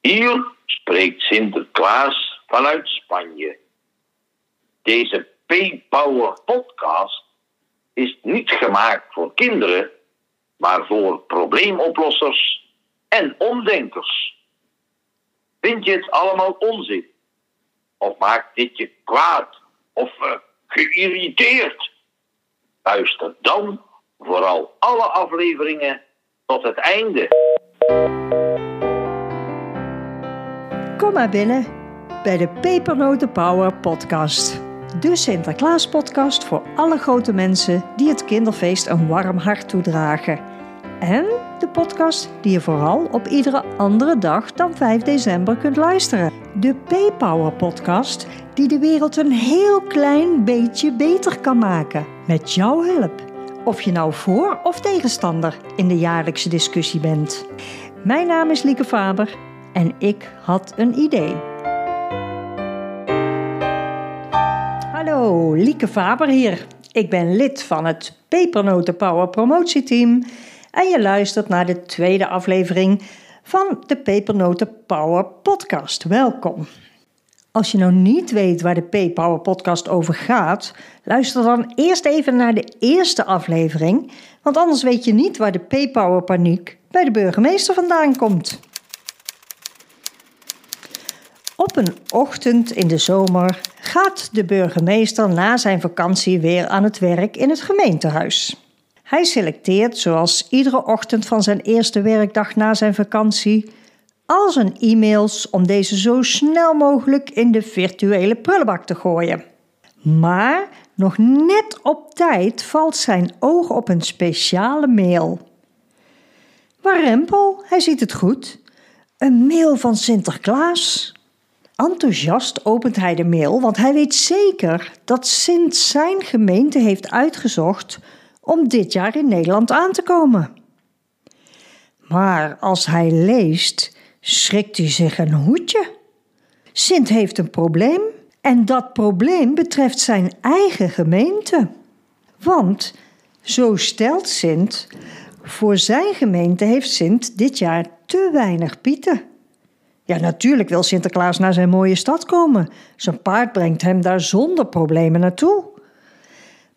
Hier spreekt Sinterklaas vanuit Spanje. Deze P-Power podcast is niet gemaakt voor kinderen, maar voor probleemoplossers en omdenkers. Vind je het allemaal onzin? Of maakt dit je kwaad of uh, geïrriteerd? Luister dan vooral alle afleveringen tot het einde. Kom maar binnen bij de Pepernoten Power podcast. De Sinterklaas podcast voor alle grote mensen die het kinderfeest een warm hart toedragen. En de podcast die je vooral op iedere andere dag dan 5 december kunt luisteren. De P-Power podcast die de wereld een heel klein beetje beter kan maken. Met jouw hulp. Of je nou voor of tegenstander in de jaarlijkse discussie bent. Mijn naam is Lieke Faber en ik had een idee. Hallo, Lieke Faber hier. Ik ben lid van het Pepernoten Power promotieteam en je luistert naar de tweede aflevering van de Pepernoten Power podcast. Welkom. Als je nou niet weet waar de P-Power podcast over gaat, luister dan eerst even naar de eerste aflevering, want anders weet je niet waar de P-Power paniek bij de burgemeester vandaan komt. Op een ochtend in de zomer gaat de burgemeester na zijn vakantie weer aan het werk in het gemeentehuis. Hij selecteert, zoals iedere ochtend van zijn eerste werkdag na zijn vakantie, al zijn e-mails om deze zo snel mogelijk in de virtuele prullenbak te gooien. Maar nog net op tijd valt zijn oog op een speciale mail. Warempel, hij ziet het goed. Een mail van Sinterklaas. Enthousiast opent hij de mail, want hij weet zeker dat Sint zijn gemeente heeft uitgezocht om dit jaar in Nederland aan te komen. Maar als hij leest, schrikt hij zich een hoedje. Sint heeft een probleem en dat probleem betreft zijn eigen gemeente. Want, zo stelt Sint, voor zijn gemeente heeft Sint dit jaar te weinig pieten. Ja, natuurlijk wil Sinterklaas naar zijn mooie stad komen. Zijn paard brengt hem daar zonder problemen naartoe.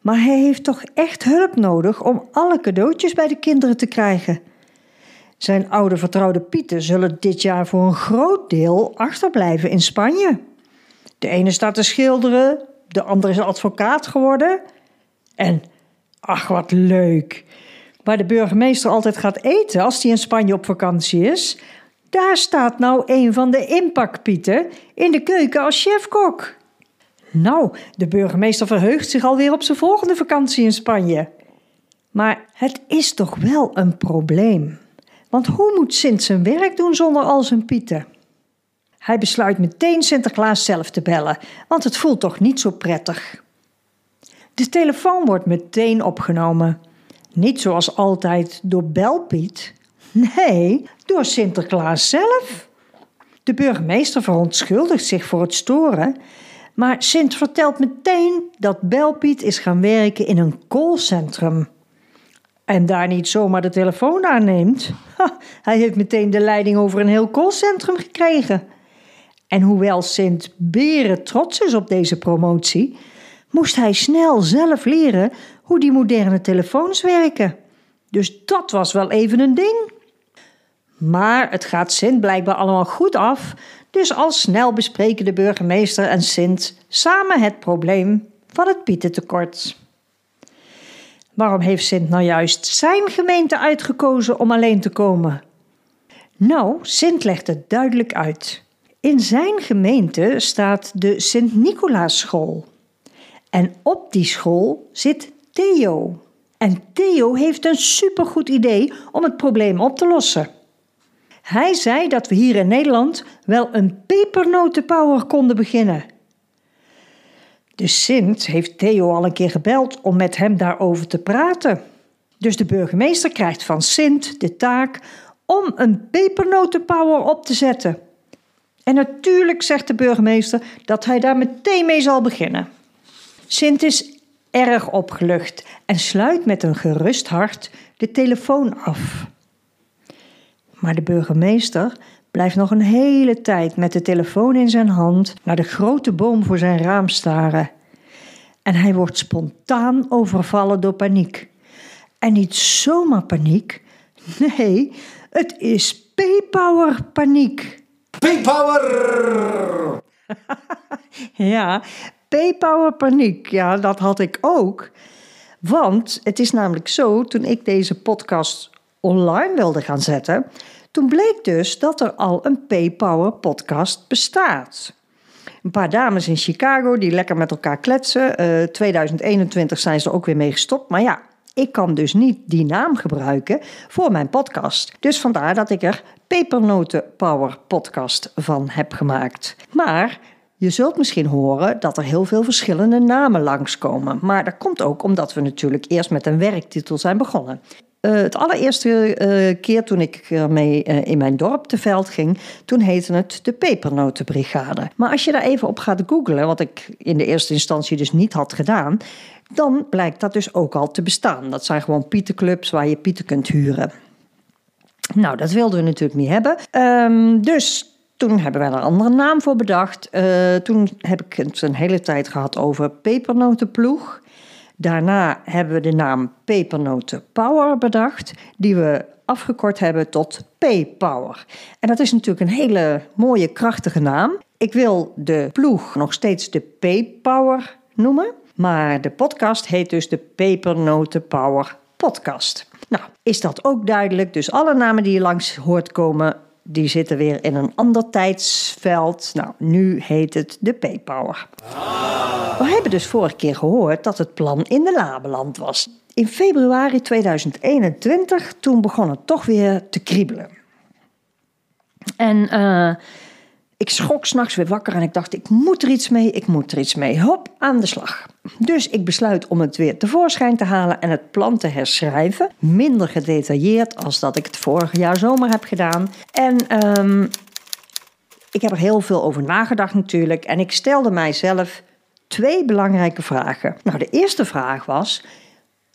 Maar hij heeft toch echt hulp nodig om alle cadeautjes bij de kinderen te krijgen. Zijn oude vertrouwde Pieten zullen dit jaar voor een groot deel achterblijven in Spanje. De ene staat te schilderen, de andere is advocaat geworden. En, ach wat leuk, waar de burgemeester altijd gaat eten als hij in Spanje op vakantie is, daar staat nou een van de inpakpieten in de keuken als chefkok. Nou, de burgemeester verheugt zich alweer op zijn volgende vakantie in Spanje. Maar het is toch wel een probleem. Want hoe moet Sint zijn werk doen zonder al zijn pieten? Hij besluit meteen Sinterklaas zelf te bellen, want het voelt toch niet zo prettig. De telefoon wordt meteen opgenomen. Niet zoals altijd door Belpiet. Nee, door Sinterklaas zelf. De burgemeester verontschuldigt zich voor het storen, maar Sint vertelt meteen dat Belpiet is gaan werken in een callcentrum. En daar niet zomaar de telefoon aanneemt. hij heeft meteen de leiding over een heel callcentrum gekregen. En hoewel Sint Beren trots is op deze promotie, moest hij snel zelf leren hoe die moderne telefoons werken. Dus dat was wel even een ding. Maar het gaat Sint blijkbaar allemaal goed af, dus al snel bespreken de burgemeester en Sint samen het probleem van het pietentekort. Waarom heeft Sint nou juist zijn gemeente uitgekozen om alleen te komen? Nou, Sint legt het duidelijk uit. In zijn gemeente staat de Sint-Nicolaas-school. En op die school zit Theo. En Theo heeft een supergoed idee om het probleem op te lossen. Hij zei dat we hier in Nederland wel een pepernotenpower konden beginnen. De Sint heeft Theo al een keer gebeld om met hem daarover te praten. Dus de burgemeester krijgt van Sint de taak om een pepernotenpower op te zetten. En natuurlijk zegt de burgemeester dat hij daar meteen mee zal beginnen. Sint is erg opgelucht en sluit met een gerust hart de telefoon af. Maar de burgemeester blijft nog een hele tijd met de telefoon in zijn hand naar de grote boom voor zijn raam staren. En hij wordt spontaan overvallen door paniek. En niet zomaar paniek, nee, het is P-Power paniek. P-Power! Ja, P-Power paniek, ja, dat had ik ook. Want het is namelijk zo, toen ik deze podcast online wilde gaan zetten, toen bleek dus dat er al een P-Power podcast bestaat. Een paar dames in Chicago die lekker met elkaar kletsen. Uh, 2021 zijn ze er ook weer mee gestopt. Maar ja, ik kan dus niet die naam gebruiken voor mijn podcast. Dus vandaar dat ik er Pepernoten Power Podcast van heb gemaakt. Maar je zult misschien horen dat er heel veel verschillende namen langskomen. Maar dat komt ook omdat we natuurlijk eerst met een werktitel zijn begonnen. Uh, het allereerste uh, keer toen ik ermee uh, in mijn dorp te veld ging, toen heette het de Pepernotenbrigade. Maar als je daar even op gaat googlen, wat ik in de eerste instantie dus niet had gedaan, dan blijkt dat dus ook al te bestaan. Dat zijn gewoon pietenclubs waar je pieten kunt huren. Nou, dat wilden we natuurlijk niet hebben. Um, dus toen hebben we er een andere naam voor bedacht. Toen heb ik het een hele tijd gehad over pepernotenploeg. Daarna hebben we de naam Pepernoten Power bedacht, die we afgekort hebben tot P-Power. En dat is natuurlijk een hele mooie, krachtige naam. Ik wil de ploeg nog steeds de P-Power noemen, maar de podcast heet dus de Pepernoten Power Podcast. Nou, is dat ook duidelijk? Dus alle namen die je langs hoort komen, die zitten weer in een ander tijdsveld. Nou, nu heet het de P-Power. We hebben dus vorige keer gehoord dat het plan in de Labeland was. In februari 2021, toen begon het toch weer te kriebelen. En uh, ik schrok s'nachts weer wakker en ik dacht, ik moet er iets mee, ik moet er iets mee. Hop, aan de slag. Dus ik besluit om het weer tevoorschijn te halen en het plan te herschrijven. Minder gedetailleerd als dat ik het vorig jaar zomer heb gedaan. En um, ik heb er heel veel over nagedacht natuurlijk. En ik stelde mijzelf twee belangrijke vragen. Nou, de eerste vraag was: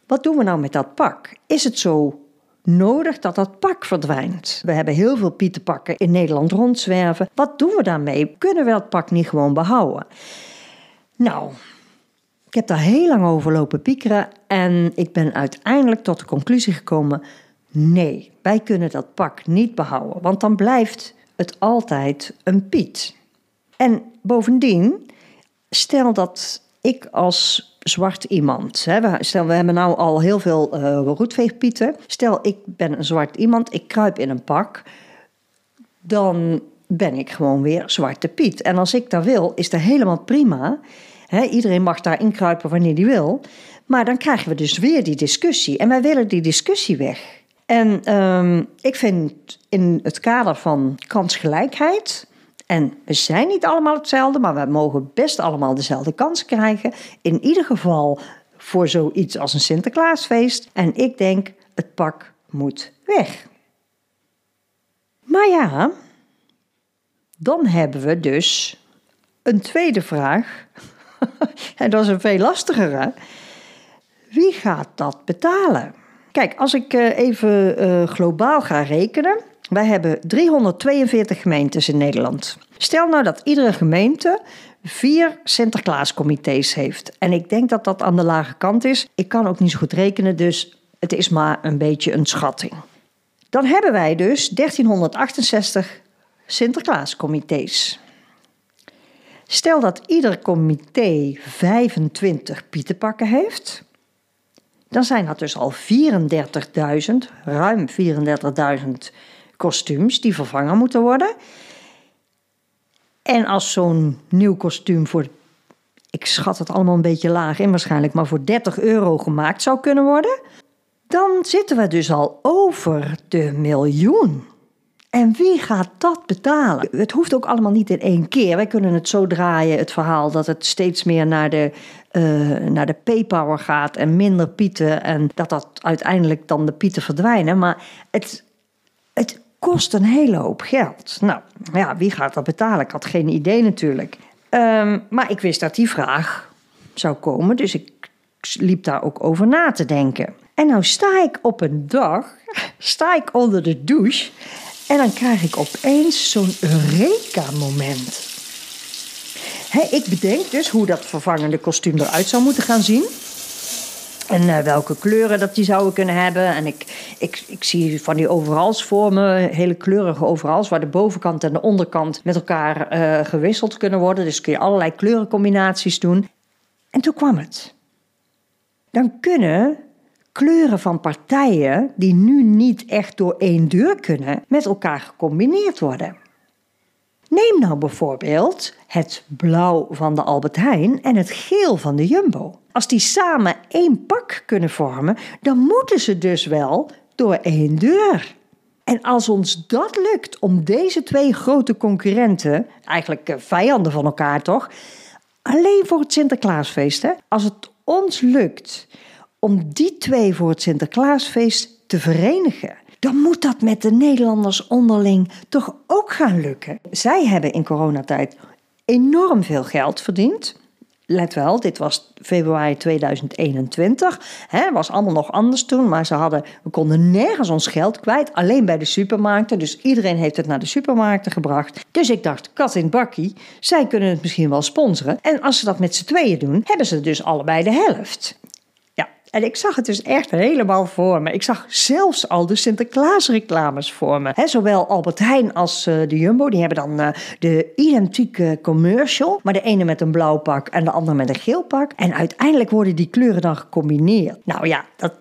wat doen we nou met dat pak? Is het zo nodig dat dat pak verdwijnt? We hebben heel veel pietenpakken in Nederland rondzwerven. Wat doen we daarmee? Kunnen we dat pak niet gewoon behouden? Nou, ik heb daar heel lang over lopen piekeren en ik ben uiteindelijk tot de conclusie gekomen: nee, wij kunnen dat pak niet behouden, want dan blijft het altijd een Piet. En bovendien, stel dat ik als zwart iemand, hè, stel we hebben nou al heel veel uh, roetveegpieten, stel ik ben een zwart iemand, ik kruip in een pak, dan ben ik gewoon weer zwarte Piet. En als ik dat wil, is dat helemaal prima. Iedereen mag daar inkruipen wanneer hij wil. Maar dan krijgen we dus weer die discussie. En wij willen die discussie weg. En um, ik vind in het kader van kansgelijkheid. En we zijn niet allemaal hetzelfde, maar we mogen best allemaal dezelfde kans krijgen. In ieder geval voor zoiets als een Sinterklaasfeest. En ik denk, het pak moet weg. Maar ja, dan hebben we dus een tweede vraag. en dat is een veel lastigere. Wie gaat dat betalen? Kijk, als ik eh, even uh, globaal ga rekenen. Wij hebben 342 gemeentes in Nederland. Stel nou dat iedere gemeente vier Sinterklaascomité's heeft. En ik denk dat dat aan de lage kant is. Ik kan ook niet zo goed rekenen, dus het is maar een beetje een schatting. Dan hebben wij dus 1368 Sinterklaascomité's. Stel dat ieder comité 25 pietenpakken heeft, dan zijn dat dus al 34.000, ruim 34.000 kostuums die vervangen moeten worden. En als zo'n nieuw kostuum voor, ik schat het allemaal een beetje laag in waarschijnlijk, maar voor 30 euro gemaakt zou kunnen worden, dan zitten we dus al over de miljoen. En wie gaat dat betalen? Het hoeft ook allemaal niet in één keer. Wij kunnen het zo draaien, het verhaal, dat het steeds meer naar de, uh, naar de paypower gaat en minder pieten. En dat dat uiteindelijk dan de pieten verdwijnen. Maar het, het kost een hele hoop geld. Nou ja, wie gaat dat betalen? Ik had geen idee natuurlijk. Um, maar ik wist dat die vraag zou komen, dus ik liep daar ook over na te denken. En nou sta ik op een dag, sta ik onder de douche En dan krijg ik opeens zo'n Eureka-moment. ik bedenk dus hoe dat vervangende kostuum eruit zou moeten gaan zien. En uh, welke kleuren dat die zouden kunnen hebben. En ik, ik, ik zie van die overals voor me, hele kleurige overals, waar de bovenkant en de onderkant met elkaar uh, gewisseld kunnen worden. Dus kun je allerlei kleurencombinaties doen. En toen kwam het. Dan kunnen kleuren van partijen die nu niet echt door één deur kunnen, met elkaar gecombineerd worden. Neem nou bijvoorbeeld het blauw van de Albert Heijn en het geel van de Jumbo. Als die samen één pak kunnen vormen, dan moeten ze dus wel door één deur. En als ons dat lukt om deze twee grote concurrenten, eigenlijk eh, vijanden van elkaar toch, alleen voor het Sinterklaasfeest, hè? als het ons lukt om die twee voor het Sinterklaasfeest te verenigen, dan moet dat met de Nederlanders onderling toch ook gaan lukken. Zij hebben in coronatijd enorm veel geld verdiend. Let wel, dit was februari 2021. Het was allemaal nog anders toen, maar ze hadden, we konden nergens ons geld kwijt, alleen bij de supermarkten. Dus iedereen heeft het naar de supermarkten gebracht. Dus ik dacht, kat in bakkie, zij kunnen het misschien wel sponsoren. En als ze dat met z'n tweeën doen, hebben ze dus allebei de helft. En ik zag het dus echt helemaal voor me. Ik zag zelfs al de Sinterklaas-reclames voor me. zowel Albert Heijn als uh, de Jumbo, die hebben dan uh, de identieke commercial. Maar de ene met een blauw pak en de andere met een geel pak. En uiteindelijk worden die kleuren dan gecombineerd. Nou ja, dat,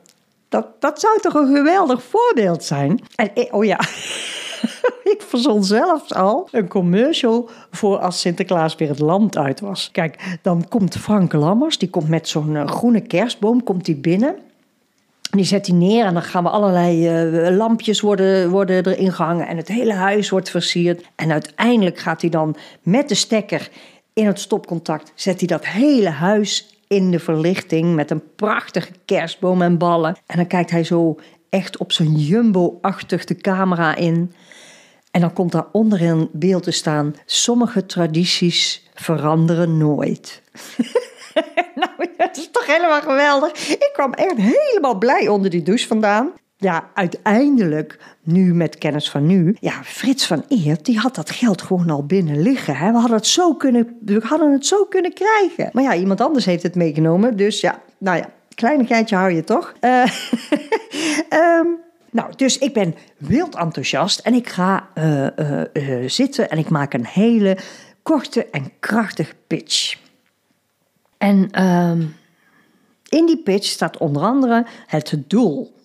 dat, dat zou toch een geweldig voorbeeld zijn? En, eh, oh ja. ik verzon zelfs al een commercial voor als Sinterklaas weer het land uit was. Kijk, dan komt Frank Lammers, die komt met zo'n eh, groene kerstboom, komt die binnen. Die zet hij neer en dan gaan we allerlei uh, lampjes worden, worden erin gehangen. En het hele huis wordt versierd. En uiteindelijk gaat hij dan met de stekker in het stopcontact... zet hij dat hele huis in de verlichting met een prachtige kerstboom en ballen. En dan kijkt hij zo echt op zijn jumbo-achtig de camera in. En dan komt daar onderin beeld te staan: sommige tradities veranderen nooit. nou, dat is toch helemaal geweldig. Ik kwam echt helemaal blij onder die douche vandaan. Ja, uiteindelijk, nu met kennis van nu, ja, Frits van Eert, die had dat geld gewoon al binnen liggen. Hè? We, hadden het zo kunnen, we hadden het zo kunnen krijgen. Maar ja, iemand anders heeft het meegenomen. Dus ja, nou ja, kleinigheidje hou je toch. Uh, Nou, dus ik ben wild enthousiast en ik ga uh, uh, uh, zitten en ik maak een hele korte en krachtige pitch. En ehm, in die pitch staat onder andere het doel.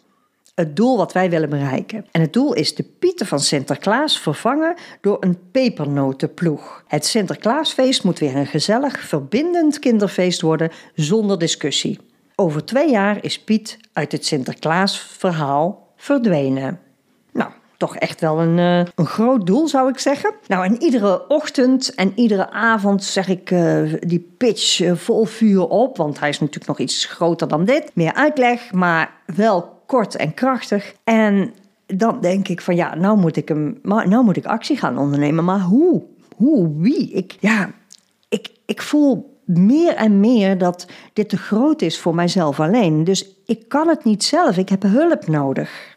Het doel wat wij willen bereiken. En het doel is de Pieten van Sinterklaas vervangen door een pepernotenploeg. Het Sinterklaasfeest moet weer een gezellig, verbindend kinderfeest worden zonder discussie. Over twee jaar is Piet uit het Sinterklaasverhaal verdwenen. Nou, toch echt wel een, uh, een groot doel, zou ik zeggen. Nou, en iedere ochtend en iedere avond zeg ik uh, die pitch uh, vol vuur op. Want hij is natuurlijk nog iets groter dan dit. Meer uitleg, maar wel kort en krachtig. En dan denk ik van ja, nou moet ik, hem, nou moet ik actie gaan ondernemen. Maar hoe? Hoe? Wie? Ik, ja, ik, ik voel meer en meer dat dit te groot is voor mijzelf alleen. Dus ik kan het niet zelf, ik heb hulp nodig.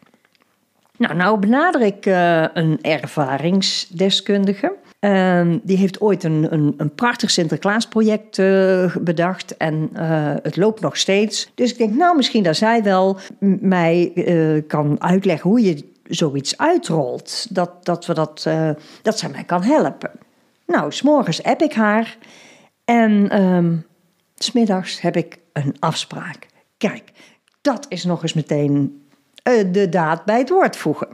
Nou, nou benader ik uh, een ervaringsdeskundige. Uh, die heeft ooit een, een, een prachtig Sinterklaasproject uh, bedacht en uh, het loopt nog steeds. Dus ik denk, nou, misschien dat zij wel mij kan uitleggen hoe je zoiets uitrolt. Dat, dat, we dat, dat zij mij kan helpen. Nou, s'morgens app ik haar en um, smiddags heb ik een afspraak. Kijk, dat is nog eens meteen de daad bij het woord voegen.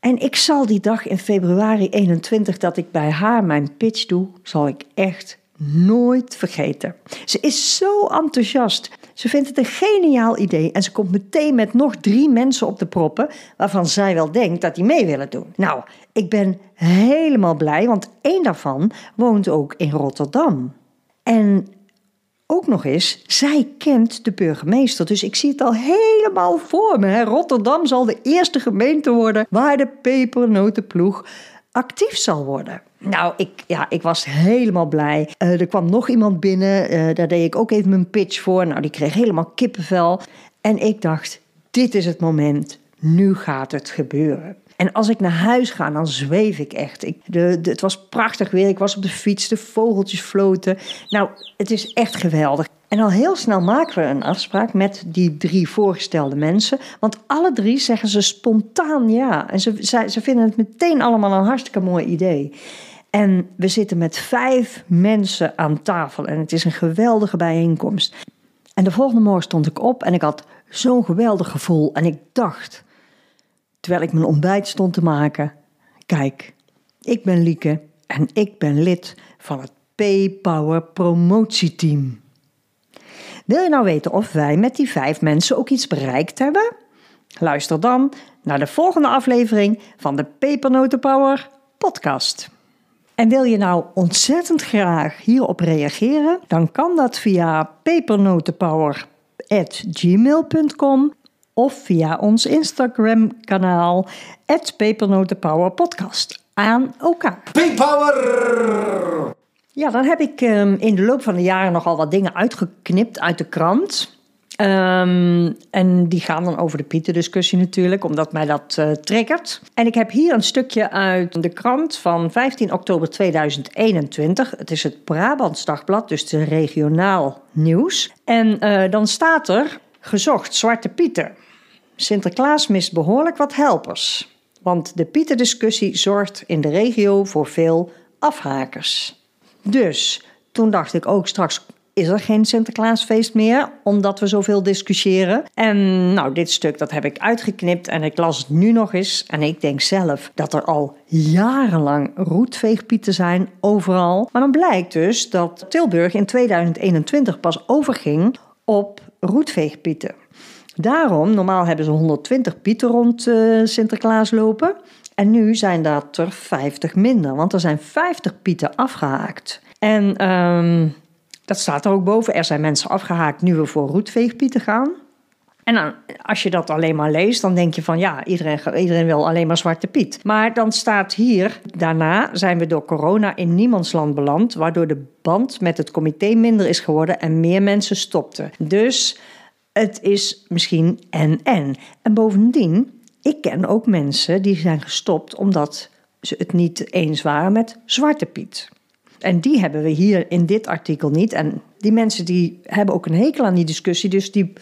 En ik zal die dag in februari 21 dat ik bij haar mijn pitch doe, zal ik echt nooit vergeten. Ze is zo enthousiast. Ze vindt het een geniaal idee en ze komt meteen met nog drie mensen op de proppen waarvan zij wel denkt dat die mee willen doen. Nou, ik ben helemaal blij, want één daarvan woont ook in Rotterdam. En ook nog eens, zij kent de burgemeester. Dus ik zie het al helemaal voor me. Rotterdam zal de eerste gemeente worden waar de pepernotenploeg actief zal worden. Nou, ik, ja, ik was helemaal blij. Uh, er kwam nog iemand binnen, uh, daar deed ik ook even mijn pitch voor. Nou, die kreeg helemaal kippenvel. En ik dacht, dit is het moment, nu gaat het gebeuren. En als ik naar huis ga, dan zweef ik echt. Ik, de, het was prachtig weer. Ik was op de fiets, de vogeltjes floten. Nou, het is echt geweldig. En al heel snel maken we een afspraak met die drie voorgestelde mensen. Want alle drie zeggen ze spontaan ja. En ze, ze, ze vinden het meteen allemaal een hartstikke mooi idee. En we zitten met vijf mensen aan tafel. En het is een geweldige bijeenkomst. En de volgende morgen stond ik op en ik had zo'n geweldig gevoel. En ik dacht, terwijl ik mijn ontbijt stond te maken: Kijk, ik ben Lieke en ik ben lid van het P-Power promotieteam. Wil je nou weten of wij met die vijf mensen ook iets bereikt hebben? Luister dan naar de volgende aflevering van de Pepernotenpower podcast. En wil je nou ontzettend graag hierop reageren? Dan kan dat via pepernotenpower.gmail.com of via ons Instagram kanaal pepernotenpowerpodcast aan elkaar. P-Power! Ja, dan heb ik um, in de loop van de jaren nogal wat dingen uitgeknipt uit de krant. Um, en die gaan dan over de Pieter-discussie natuurlijk, omdat mij dat uh, triggert. En ik heb hier een stukje uit de krant van 15 oktober 2021. Het is het Brabants Dagblad, dus de regionaal nieuws. En uh, dan staat er gezocht Zwarte Pieter. Sinterklaas mist behoorlijk wat helpers. Want de Pieter-discussie zorgt in de regio voor veel afhakers. Dus toen dacht ik ook straks is er geen Sinterklaasfeest meer, omdat we zoveel discussiëren. En nou, dit stuk dat heb ik uitgeknipt en ik las het nu nog eens. En ik denk zelf dat er al jarenlang roetveegpieten zijn, overal. Maar dan blijkt dus dat Tilburg in 2021 pas overging op roetveegpieten. Daarom, normaal hebben ze 120 pieten rond uh, Sinterklaas lopen. En nu zijn dat er 50 minder, want er zijn 50 pieten afgehaakt. En um, dat staat er ook boven. Er zijn mensen afgehaakt nu we voor roetveegpieten gaan. En als je dat alleen maar leest, dan denk je van ja, iedereen, iedereen wil alleen maar Zwarte Piet. Maar dan staat hier, daarna zijn we door corona in niemandsland beland, waardoor de band met het comité minder is geworden en meer mensen stopten. Dus het is misschien en-en. En bovendien, ik ken ook mensen die zijn gestopt omdat ze het niet eens waren met Zwarte Piet. En die hebben we hier in dit artikel niet. En die mensen die hebben ook een hekel aan die discussie, dus die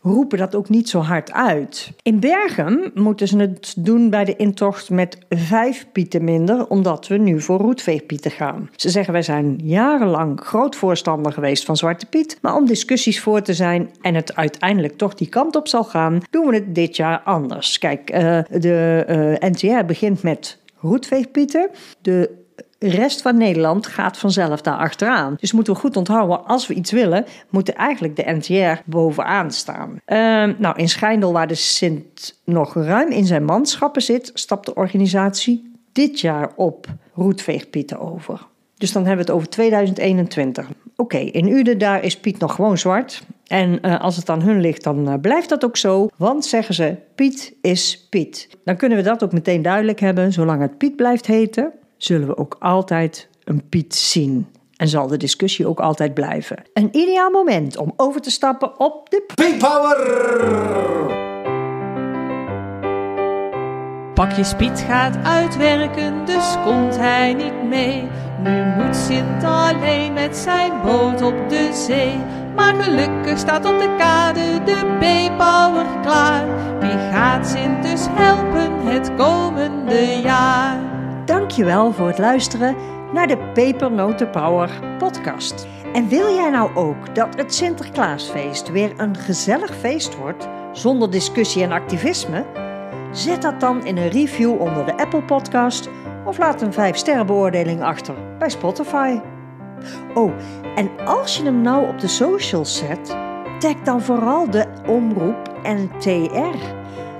roepen dat ook niet zo hard uit. In Bergen moeten ze het doen bij de intocht met vijf pieten minder, omdat we nu voor roetveegpieten gaan. Ze zeggen wij zijn jarenlang groot voorstander geweest van Zwarte Piet, maar om discussies voor te zijn en het uiteindelijk toch die kant op zal gaan, doen we het dit jaar anders. Kijk, uh, de uh, eh, NTR begint met roetveegpieten. De rest van Nederland gaat vanzelf daar achteraan. Dus moeten we goed onthouden, als we iets willen, moet eigenlijk de NTR bovenaan staan. Uh, nou, in Schijndel, waar de Sint nog ruim in zijn manschappen zit, stapt de organisatie dit jaar op roetveegpieten over. Dus dan hebben we het over 2021. Oké, in Uden daar is Piet nog gewoon zwart. En uh, als het aan hun ligt, dan uh, blijft dat ook zo. Want zeggen ze, Piet is Piet. Dan kunnen we dat ook meteen duidelijk hebben. Zolang het Piet blijft heten, zullen we ook altijd een Piet zien. En zal de discussie ook altijd blijven. Een ideaal moment om over te stappen op de P-Power! Pakjes Piet gaat uitwerken, dus komt hij niet mee. Nu moet Sint alleen met zijn boot op de zee. Maar gelukkig staat op de kade de P-Power klaar. Die gaat Sint dus helpen het komende jaar. Dankjewel voor het luisteren naar de Pepernoten Power podcast. En wil jij nou ook dat het Sinterklaasfeest weer een gezellig feest wordt, zonder discussie en activisme? Zet dat dan in een review onder de Apple podcast of laat een 5 sterren beoordeling achter bij Spotify. Oh, en als je hem nou op de socials zet, tag dan vooral de omroep NTR.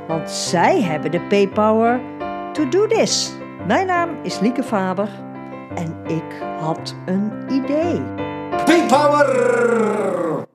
Want zij hebben de P-Power to do this. Mijn naam is Lieke Faber en ik had een idee. P-Power!